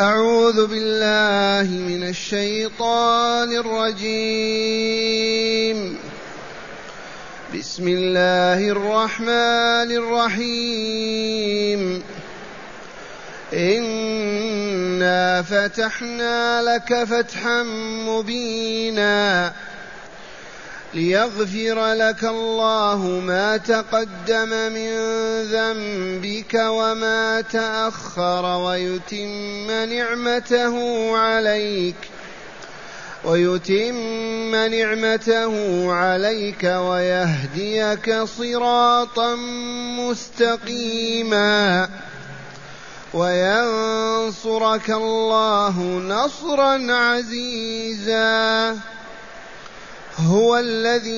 أعوذ بالله من الشيطان الرجيم. بسم الله الرحمن الرحيم. إنا فتحنا لك فتحا مبينا. ليغفر لك الله ما تقدم من ذنبك وما تأخر ويتم نعمته عليك ويتم نعمته عليك ويهديك صراطا مستقيما وينصرك الله نصرا عزيزا هو الذي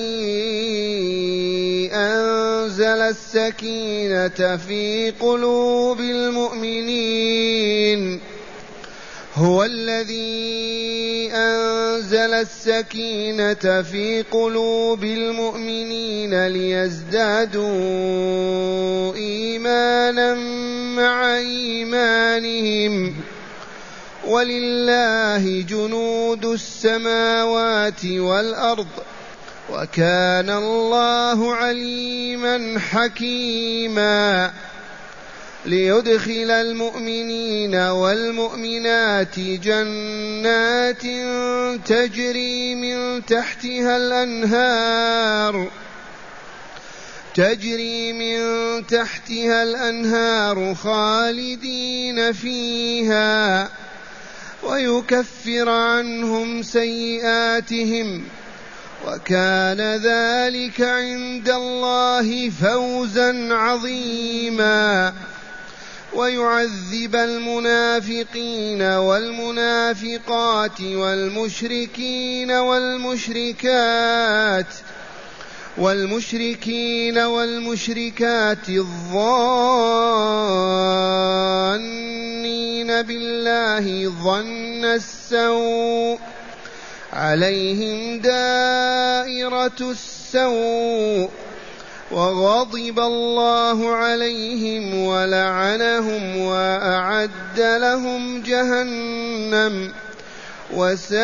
أنزل السكينة في قلوب المؤمنين. هو الذي أنزل السكينة في قلوب المؤمنين ليزدادوا إيمانا مع إيمانهم. ولله جنود السماوات والأرض وكان الله عليما حكيما ليدخل المؤمنين والمؤمنات جنات تجري من تحتها الأنهار تجري من تحتها الأنهار خالدين فيها ويكفر عنهم سيئاتهم وكان ذلك عند الله فوزا عظيما ويعذب المنافقين والمنافقات والمشركين والمشركات والمشركين والمشركات الظانين بالله ظن السوء عليهم دائرة السوء وغضب الله عليهم ولعنهم وأعد لهم جهنم وساءت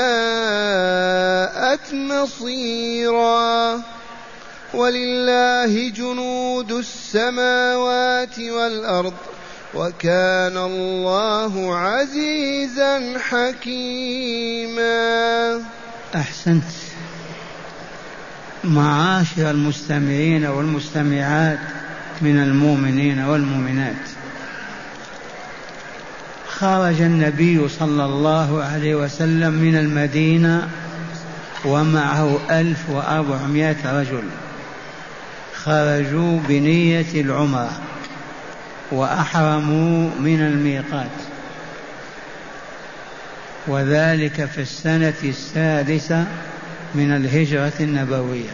مصيرا ولله جنود السماوات والأرض وكان الله عزيزا حكيما. أحسنت. معاشر المستمعين والمستمعات من المؤمنين والمؤمنات. خرج النبي صلى الله عليه وسلم من المدينة ومعه ألف وأربعمائة رجل. خرجوا بنية العمرة. وأحرموا من الميقات. وذلك في السنة السادسة من الهجرة النبوية.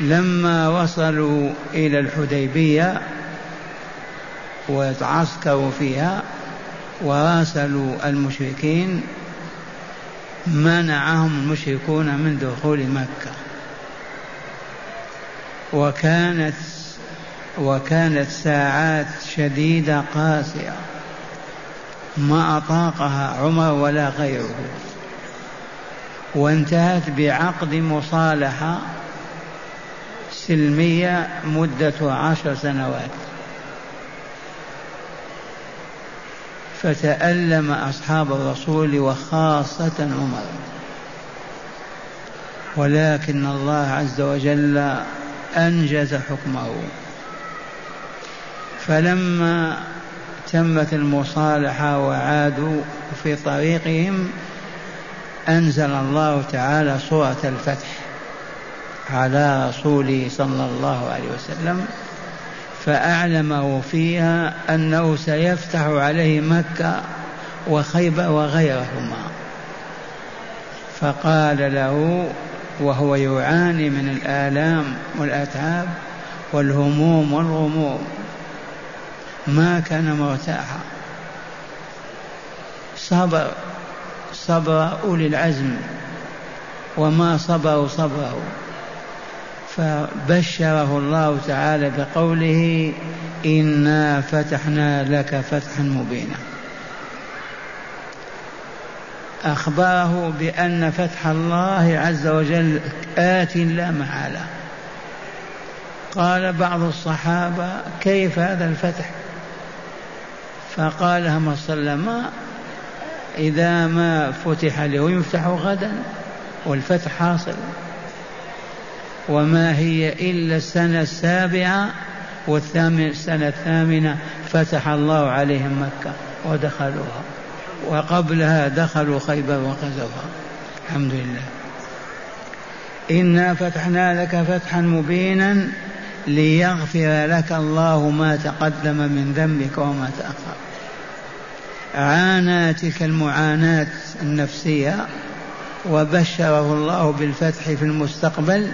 لما وصلوا إلى الحديبية وتعسكروا فيها وراسلوا المشركين منعهم المشركون من دخول مكة. وكانت وكانت ساعات شديدة قاسية. ما أطاقها عمر ولا غيره. وانتهت بعقد مصالحة سلمية مدة عشر سنوات. فتألم أصحاب الرسول وخاصة عمر. ولكن الله عز وجل أنجز حكمه. فلما تمت المصالحة وعادوا في طريقهم أنزل الله تعالى سورة الفتح على رسوله صلى الله عليه وسلم فأعلمه فيها أنه سيفتح عليه مكة وخيبة وغيرهما. فقال له وهو يعاني من الآلام والأتعاب والهموم والغموم. ما كان مرتاحا. صبر صبر أولي العزم وما صبروا صبره. فبشره الله تعالى بقوله إنا فتحنا لك فتحا مبينا. أخبره بأن فتح الله عز وجل آت لا محالة. قال بعض الصحابة كيف هذا الفتح؟ فقال هم وسلم إذا ما فتح له يفتح غدا والفتح حاصل. وما هي إلا السنة السابعة والثامن السنة الثامنة فتح الله عليهم مكة ودخلوها. وقبلها دخلوا خيبر وغزوها. الحمد لله. إنا فتحنا لك فتحا مبينا ليغفر لك الله ما تقدم من ذنبك وما تأخر. عانى تلك المعاناة النفسية وبشره الله بالفتح في المستقبل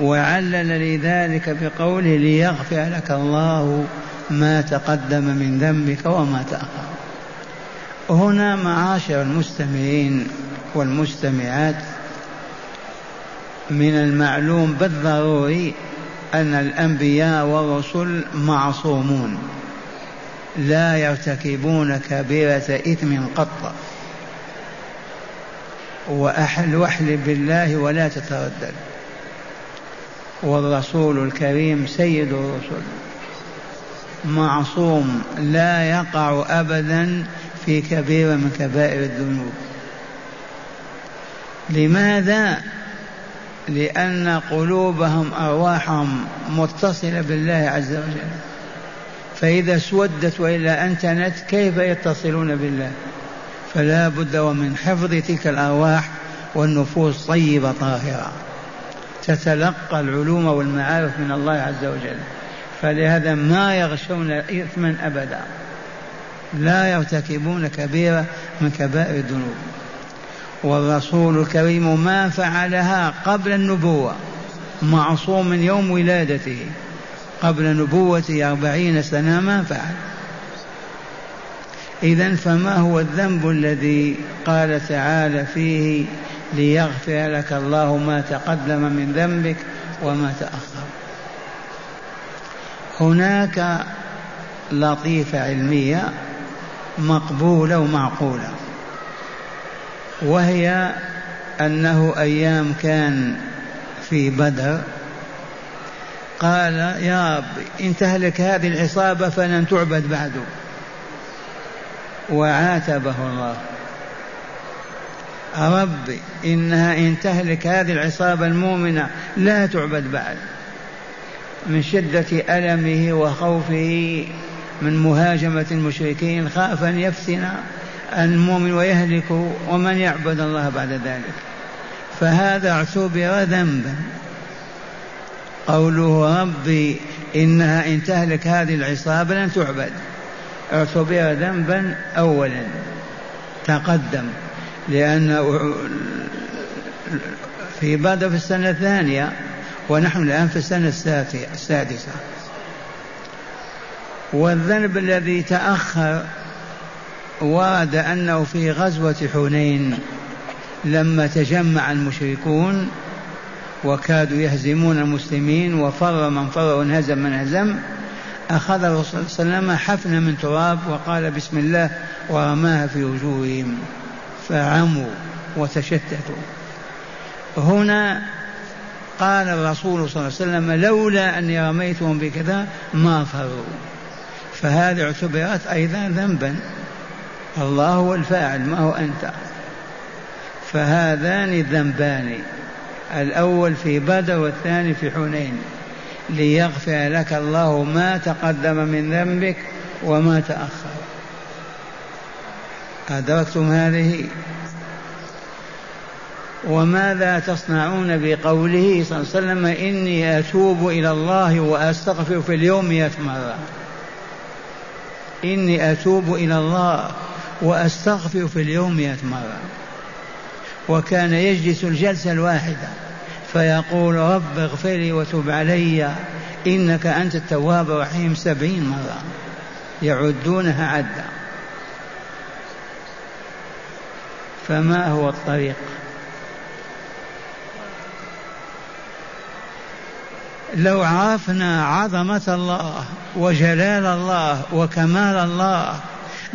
وعلل لذلك بقوله ليغفر لك الله ما تقدم من ذنبك وما تأخر. هنا معاشر المستمعين والمستمعات من المعلوم بالضروري أن الأنبياء والرسل معصومون لا يرتكبون كبيرة إثم قط. وأحل واحلف بالله ولا تتردد. والرسول الكريم سيد الرسل. معصوم لا يقع أبدا في كبيرة من كبائر الذنوب. لماذا لأن قلوبهم أرواحهم متصلة بالله عز وجل. فإذا اسودت وإلا أنتنت كيف يتصلون بالله؟ فلا بد ومن حفظ تلك الأرواح والنفوس طيبة طاهرة. تتلقى العلوم والمعارف من الله عز وجل. فلهذا ما يغشون إثما أبدا. لا يرتكبون كبيرة من كبائر الذنوب. والرسول الكريم ما فعلها قبل النبوة معصوم من يوم ولادته. قبل نبوته أربعين سنة ما فعل. إذا فما هو الذنب الذي قال تعالى فيه ليغفر لك الله ما تقدم من ذنبك وما تأخر؟ هناك لطيفة علمية مقبولة ومعقولة. وهي أنه أيام كان في بدر. قال يا رب إن تهلك هذه العصابة فلن تعبد بعد وعاتبه الله. رب إنها إن تهلك هذه العصابة المؤمنة لا تعبد بعد. من شدة ألمه وخوفه من مهاجمة المشركين خاف أن يفتن المؤمن ويهلك ومن يعبد الله بعد ذلك. فهذا اعتبر ذنبا. قوله ربي إنها إن تهلك هذه العصابة لن تعبد. اعتبر ذنبا أولا. تقدم. لأن في بدر في السنة الثانية ونحن الآن في السنة السادسة. والذنب الذي تأخر ورد أنه في غزوة حنين لما تجمع المشركون وكادوا يهزمون المسلمين وفر من فر وانهزم من هزم أخذ الرسول صلى الله عليه وسلم حفنة من تراب وقال بسم الله ورماها في وجوههم فعموا وتشتتوا. هنا قال الرسول صلى الله عليه وسلم لولا أني رميتهم بكذا ما فروا. فهذه اعتبرت أيضا ذنبا. الله هو الفاعل ما هو أنت. فهذان ذنبان الأول في بدر والثاني في حنين. ليغفر لك الله ما تقدم من ذنبك وما تأخر. أدركتم هذه؟ وماذا تصنعون بقوله صلى الله عليه وسلم إني أتوب إلى الله وأستغفر في اليوم مئة مرة؟ إني أتوب إلى الله. وأستغفر في اليوم مئة مرة. وكان يجلس الجلسة الواحدة فيقول رب اغفر لي وتب علي إنك أنت التواب الرحيم. سبعين مرة. يعدونها عدا فما هو الطريق؟ لو عرفنا عظمة الله وجلال الله وكمال الله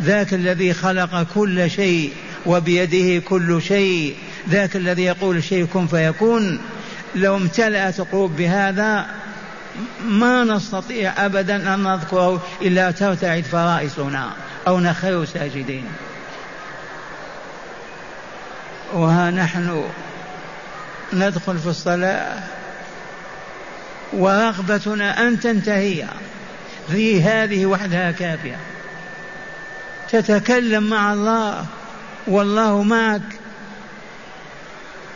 ذاك الذي خلق كل شيء وبيده كل شيء. ذاك الذي يقول شيء كن فيكون. لو امتلأت القلوب بهذا ما نستطيع أبدا أن نذكره إلا ترتعد فرائصنا أو نخر ساجدين. وها نحن ندخل في الصلاة ورغبتنا أن تنتهي في هذه وحدها كافية. تتكلم مع الله والله معك.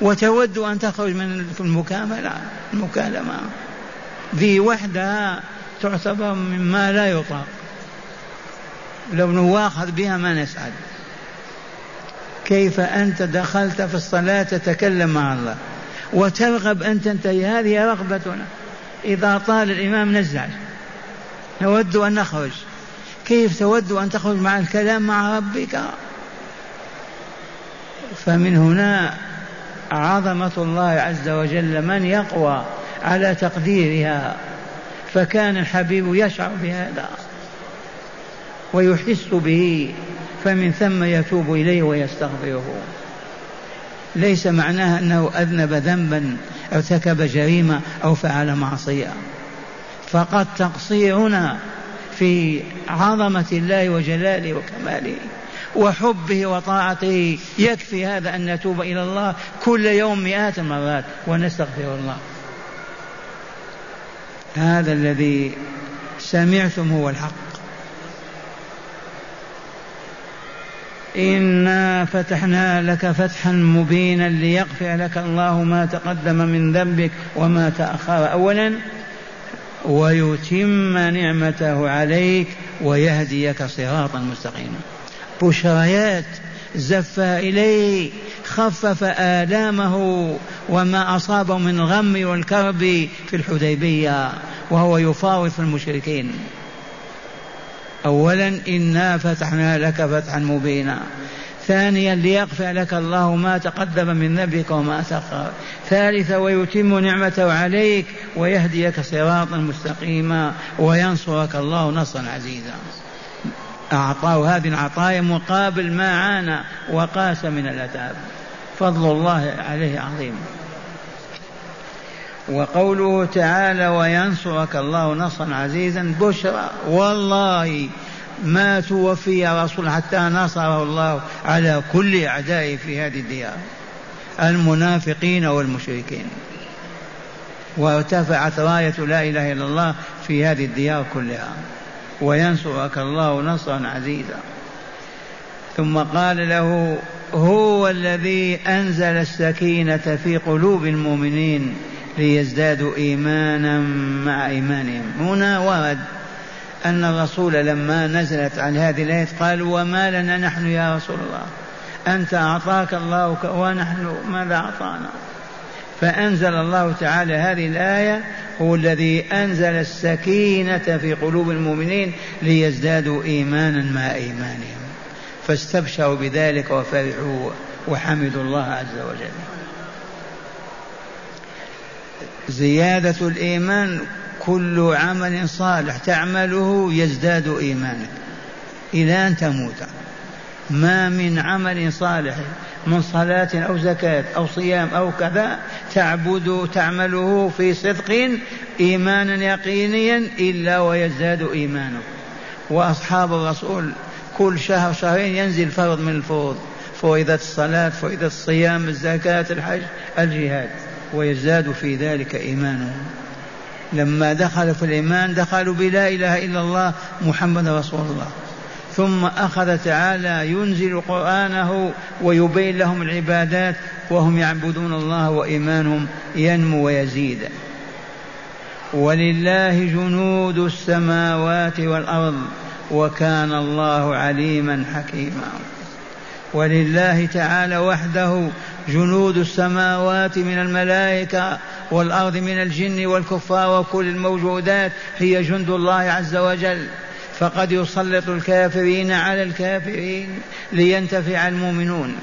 وتود أن تخرج من المكاملة المكالمة ذي وحدها تعتبر مما لا يطاق. لو نواخذ بها ما نسعد. كيف أنت دخلت في الصلاة تتكلم مع الله؟ وترغب أن تنتهي. هذه رغبتنا. إذا طال الإمام نزعج. نود أن نخرج. كيف تود أن تخرج مع الكلام مع ربك؟ فمن هنا عظمة الله عز وجل من يقوى على تقديرها فكان الحبيب يشعر بهذا ويحس به فمن ثم يتوب إليه ويستغفره. ليس معناها أنه أذنب ذنبا ارتكب جريمة أو فعل معصية. فقد تقصيرنا في عظمة الله وجلاله وكماله وحبه وطاعته. يكفي هذا أن نتوب إلى الله كل يوم مئات المرات ونستغفر الله. هذا الذي سمعتم هو الحق. إنا فتحنا لك فتحا مبينا ليغفر لك الله ما تقدم من ذنبك وما تأخر. أولا ويتم نعمته عليك ويهديك صراطا مستقيما. بشريات زف إليه خفف آلامه وما أصابه من الغم والكرب في الحديبية وهو يفاوض في المشركين. أولا إنا فتحنا لك فتحا مبينا. ثانيا ليغفر لك الله ما تقدم من ذنبك وما تأخر ثالثا ويتم نعمته عليك ويهديك صراطا مستقيما وينصرك الله نصرا عزيزا. أعطاه هذه العطايا مقابل ما عانى وقاس من الأتعاب فضل الله عليه عظيم. وقوله تعالى وينصرك الله نصرا عزيزا بشرى. والله ما توفي رسول حتى نصره الله على كل أعدائه في هذه الديار المنافقين والمشركين. وارتفعت راية لا إله إلا الله في هذه الديار كلها وينصرك الله نصرا عزيزا. ثم قال له هو الذي أنزل السكينة في قلوب المؤمنين ليزدادوا إيمانا مع إيمانهم. هنا ورد أن الرسول لما نزلت عن هذه الآية قال وما لنا نحن يا رسول الله أنت أعطاك الله ونحن ماذا أعطانا؟ فأنزل الله تعالى هذه الآية هو الذي أنزل السكينة في قلوب المؤمنين ليزدادوا إيمانا مع إيمانهم. فاستبشروا بذلك وفرحوا وحمدوا الله عز وجل. زيادة الإيمان كل عمل صالح تعمله يزداد إيمانك. إلى أن تموت ما من عمل صالح من صلاة أو زكاة أو صيام أو كذا تعبد تعمله في صدق إيمانا يقينيا إلا ويزداد إيمانك وأصحاب الرسول كل شهر شهرين ينزل فرض من الفروض فرضت الصلاة فرضت الصيام الزكاة الحج الجهاد ويزداد في ذلك إيمانهم لما دخلوا في الإيمان دخلوا بلا إله إلا الله محمد رسول الله. ثم أخذ تعالى ينزل قرآنه ويبين لهم العبادات وهم يعبدون الله وإيمانهم ينمو ويزيد. ولله جنود السماوات والأرض وكان الله عليما حكيما. ولله تعالى وحده جنود السماوات من الملائكة والأرض من الجن والكفار وكل الموجودات هي جند الله عز وجل. فقد يسلط الكافرين على الكافرين لينتفع المؤمنون.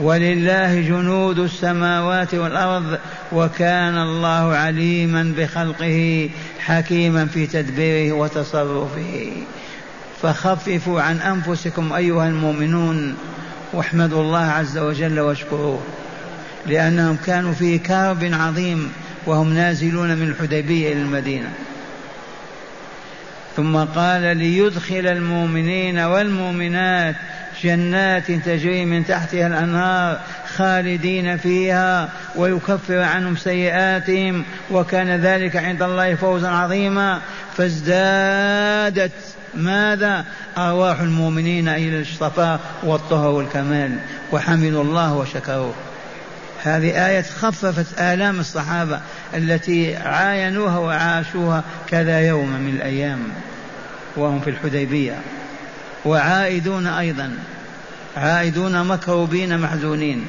ولله جنود السماوات والأرض وكان الله عليما بخلقه حكيما في تدبيره وتصرفه. فخففوا عن أنفسكم أيها المؤمنون واحمدوا الله عز وجل واشكروه. لأنهم كانوا في كرب عظيم وهم نازلون من الحديبية إلى المدينة. ثم قال ليدخل المؤمنين والمؤمنات جنات تجري من تحتها الأنهار خالدين فيها ويكفر عنهم سيئاتهم وكان ذلك عند الله فوزا عظيما. فازدادت ماذا؟ أرواح المؤمنين إلى الصفاء والطهر والكمال وحمدوا الله وشكروه. هذه آية خففت آلام الصحابة التي عاينوها وعاشوها كذا يوم من الأيام وهم في الحديبية. وعائدون أيضا. عائدون مكروبين محزونين.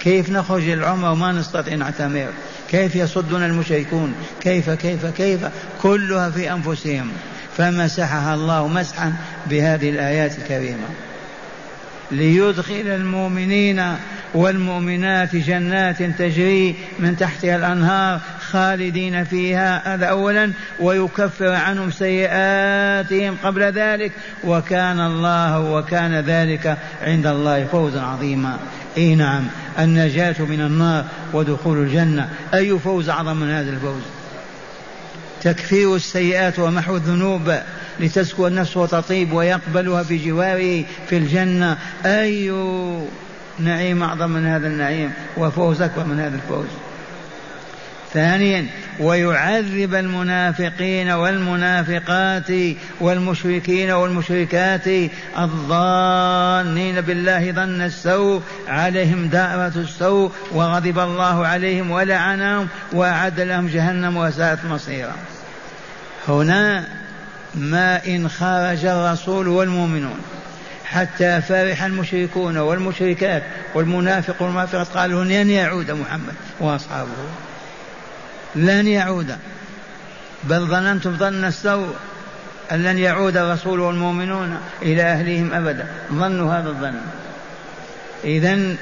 كيف نخرج العمر وما نستطيع نعتمر؟ كيف يصدنا المشركون؟ كيف كيف كيف؟ كلها في أنفسهم. فمسحها الله مسحا بهذه الآيات الكريمة. ليدخل المؤمنين والمؤمنات جنات تجري من تحتها الأنهار خالدين فيها. هذا اولا ويكفر عنهم سيئاتهم قبل ذلك. وكان الله وكان ذلك عند الله فوزا عظيما. إي نعم النجاة من النار ودخول الجنة. أي فوز أعظم من هذا الفوز؟ تكفير السيئات ومحو الذنوب لتزكو النفس وتطيب ويقبلها بجواره في الجنة. أي نعيم أعظم من هذا النعيم وفوز أكبر من هذا الفوز. ثانيا ويعذب المنافقين والمنافقات والمشركين والمشركات الظانين بالله ظن السوء عليهم دائرة السوء وغضب الله عليهم ولعنهم وأعد لهم جهنم وساءت مصيرا. هنا ما إن خرج الرسول والمؤمنون. حتى فرح المشركون والمشركات والمنافق والمنافقات. قالوا لن يعود محمد وأصحابه. لن يعود. بل ظننتم ظن السوء أن لن يعود الرسول والمؤمنون إلى أهلهم أبدا. ظنوا هذا الظن. إذا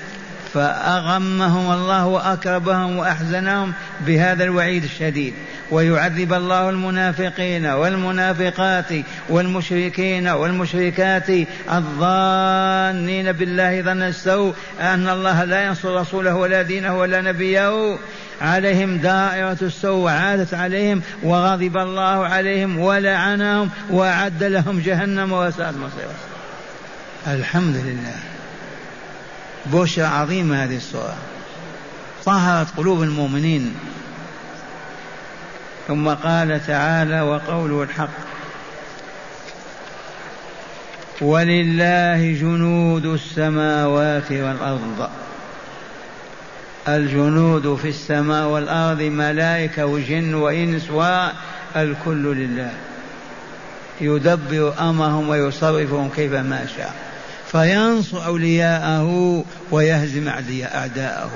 فأغمهم الله وأكربهم وأحزنهم بهذا الوعيد الشديد. ويعذب الله المنافقين والمنافقات والمشركين والمشركات الظانين بالله ظن السوء أن الله لا ينصر رسوله ولا دينه ولا نبيه. عليهم دائرة السوء عادت عليهم وغضب الله عليهم ولعنهم وأعد لهم جهنم وساءت مصيرا الحمد لله. بشرى عظيمة هذه السورة. طهرت قلوب المؤمنين. ثم قال تعالى وقوله الحق ولله جنود السماوات والأرض. الجنود في السماء والأرض ملائكة وجن وإنس والكل لله. يدبر أمرهم ويصرفهم كيف ما شاء. فينصر أولياءه ويهزم أعداءه.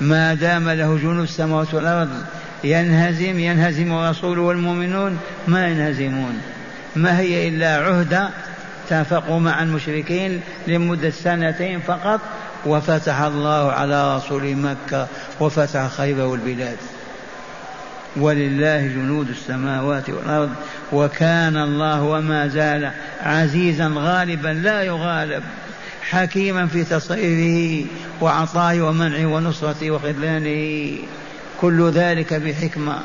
ما دام له جنود السماوات والأرض ينهزم ينهزم الرسول والمؤمنون ما ينهزمون. ما هي إلا عهدة اتفقوا مع المشركين لمدة سنتين فقط وفتح الله على رسول مكة وفتح خيبر والبلاد. ولله جنود السماوات والأرض وكان الله وما زال عزيزا غالبا لا يغالب حكيما في تصريفه وعطائه ومنعه ونصرته وخذلانه. كل ذلك بحكمة.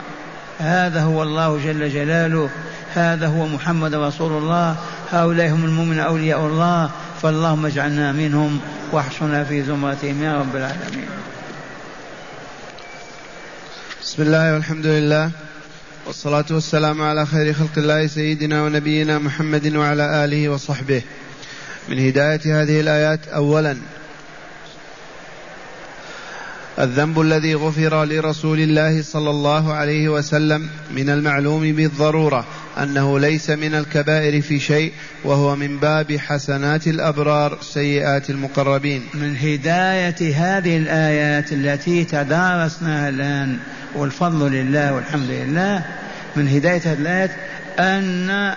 هذا هو الله جل جلاله. هذا هو محمد رسول الله. هؤلاء هم المؤمن أولياء الله. فاللهم اجعلنا منهم. واحشنا في زمرتهم يا رب العالمين. بسم الله والحمد لله. والصلاة والسلام على خير خلق الله سيدنا ونبينا محمد وعلى آله وصحبه. من هداية هذه الآيات أولا الذنب الذي غفر لرسول الله صلى الله عليه وسلم من المعلوم بالضرورة أنه ليس من الكبائر في شيء وهو من باب حسنات الأبرار سيئات المقربين. من هداية هذه الآيات التي تدارسناها الآن والفضل لله والحمد لله من هداية هذه الآيات أن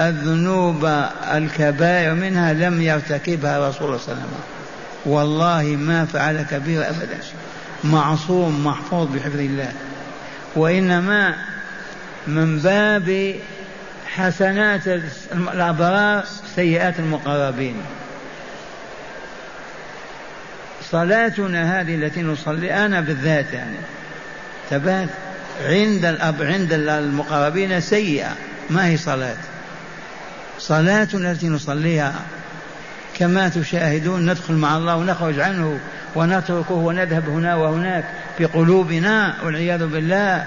الذنوب الكبائر منها لم يرتكبها رسول الله صلى الله عليه وسلم والله ما فعل كبير أبدا. معصوم محفوظ بحفظ الله. وإنما من باب حسنات الأبرار سيئات المقربين. صلاتنا هذه التي نصلي أنا بالذات يعني. تبات؟ عند الأب عند المقربين سيئة. ما هي صلاة؟ صلاتنا التي نصليها كما تشاهدون ندخل مع الله ونخرج عنه ونتركه ونذهب هنا وهناك بقلوبنا والعياذ بالله.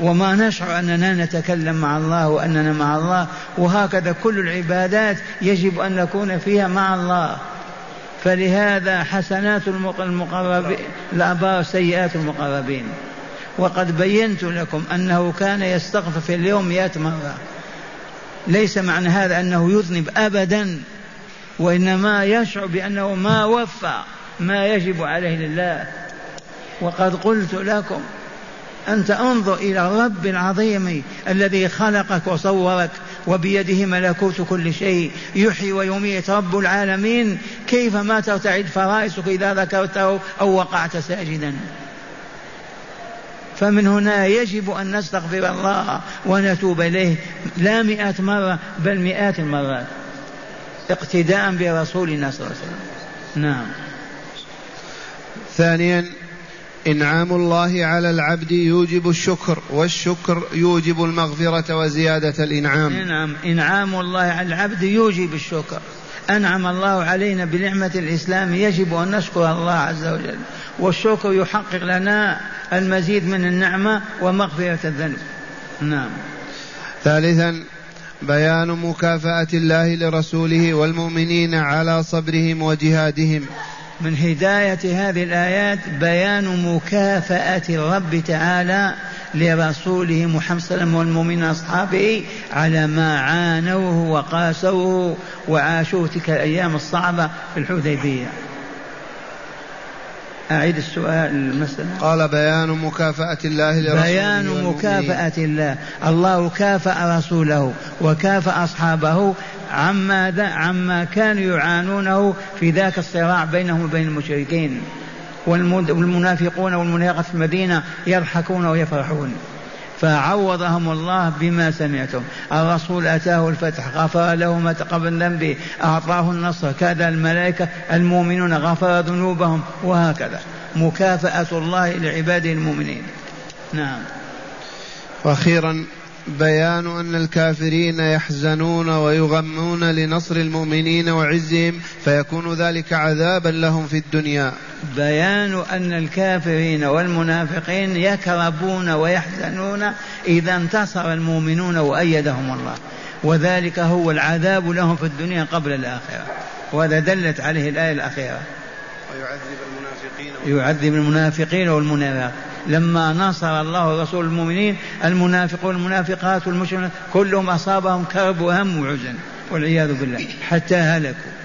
وما نشعر أننا نتكلم مع الله وأننا مع الله. وهكذا كل العبادات يجب أن نكون فيها مع الله. فلهذا حسنات المقربين الأبرار سيئات المقربين. وقد بينت لكم أنه كان يستغفر في اليوم مئة مرة. ليس معنى هذا أنه يذنب ابدا. وإنما يشعر بأنه ما وفى ما يجب عليه لله. وقد قلت لكم أنت انظر إلى الرب العظيم الذي خلقك وصورك وبيده ملكوت كل شيء يحيي ويميت رب العالمين. كيف ما ترتعد فرائسك إذا ذكرته أو وقعت ساجدا؟ فمن هنا يجب أن نستغفر الله ونتوب إليه. لا مئة مرة بل مئات المرات. اقتداء برسولنا صلى الله عليه وسلم. نعم. ثانيا إنعام الله على العبد يوجب الشكر والشكر يوجب المغفرة وزيادة الإنعام. نعم إنعام الله على العبد يوجب الشكر. أنعم الله علينا بنعمة الإسلام يجب أن نشكر الله عز وجل. والشكر يحقق لنا المزيد من النعمة ومغفرة الذنب. نعم. ثالثا بيان مكافأة الله لرسوله والمؤمنين على صبرهم وجهادهم. من هداية هذه الآيات بيان مكافأة الرب تعالى لرسوله محمد صلى الله عليه وسلم والمؤمنين أصحابه على ما عانوه وقاسوه وعاشوه تلك الأيام الصعبة في الحديبية. أعيد السؤال المسألة قال بيان مكافأة الله لرسوله بيان مكافأة الله. الله كافأ رسوله وكافأ أصحابه عما عما كانوا يعانونه في ذاك الصراع بينهم وبين المشركين. والمنافقون والمنافقات في المدينة يضحكون ويفرحون. فعوضهم الله بما سمعتم. الرسول أتاه الفتح غفر له ما تقبل ذنبه أعطاه النصر كذا الملائكة المؤمنون غفر ذنوبهم وهكذا. مكافأة الله لعباده المؤمنين. نعم. وأخيرا بيان أن الكافرين يحزنون ويغمون لنصر المؤمنين وعزهم فيكون ذلك عذابا لهم في الدنيا. بيان أن الكافرين والمنافقين يكربون ويحزنون إذا انتصر المؤمنون وأيدهم الله. وذلك هو العذاب لهم في الدنيا قبل الآخرة. وهذا دلت عليه الآية الأخيرة. ويعذب المنافقين يعذب المنافقين والمنافقات. لما نصر الله رسول المؤمنين المنافقون والمنافقات والمشركون كلهم أصابهم كرب وهم وحزن والعياذ بالله حتى هلكوا.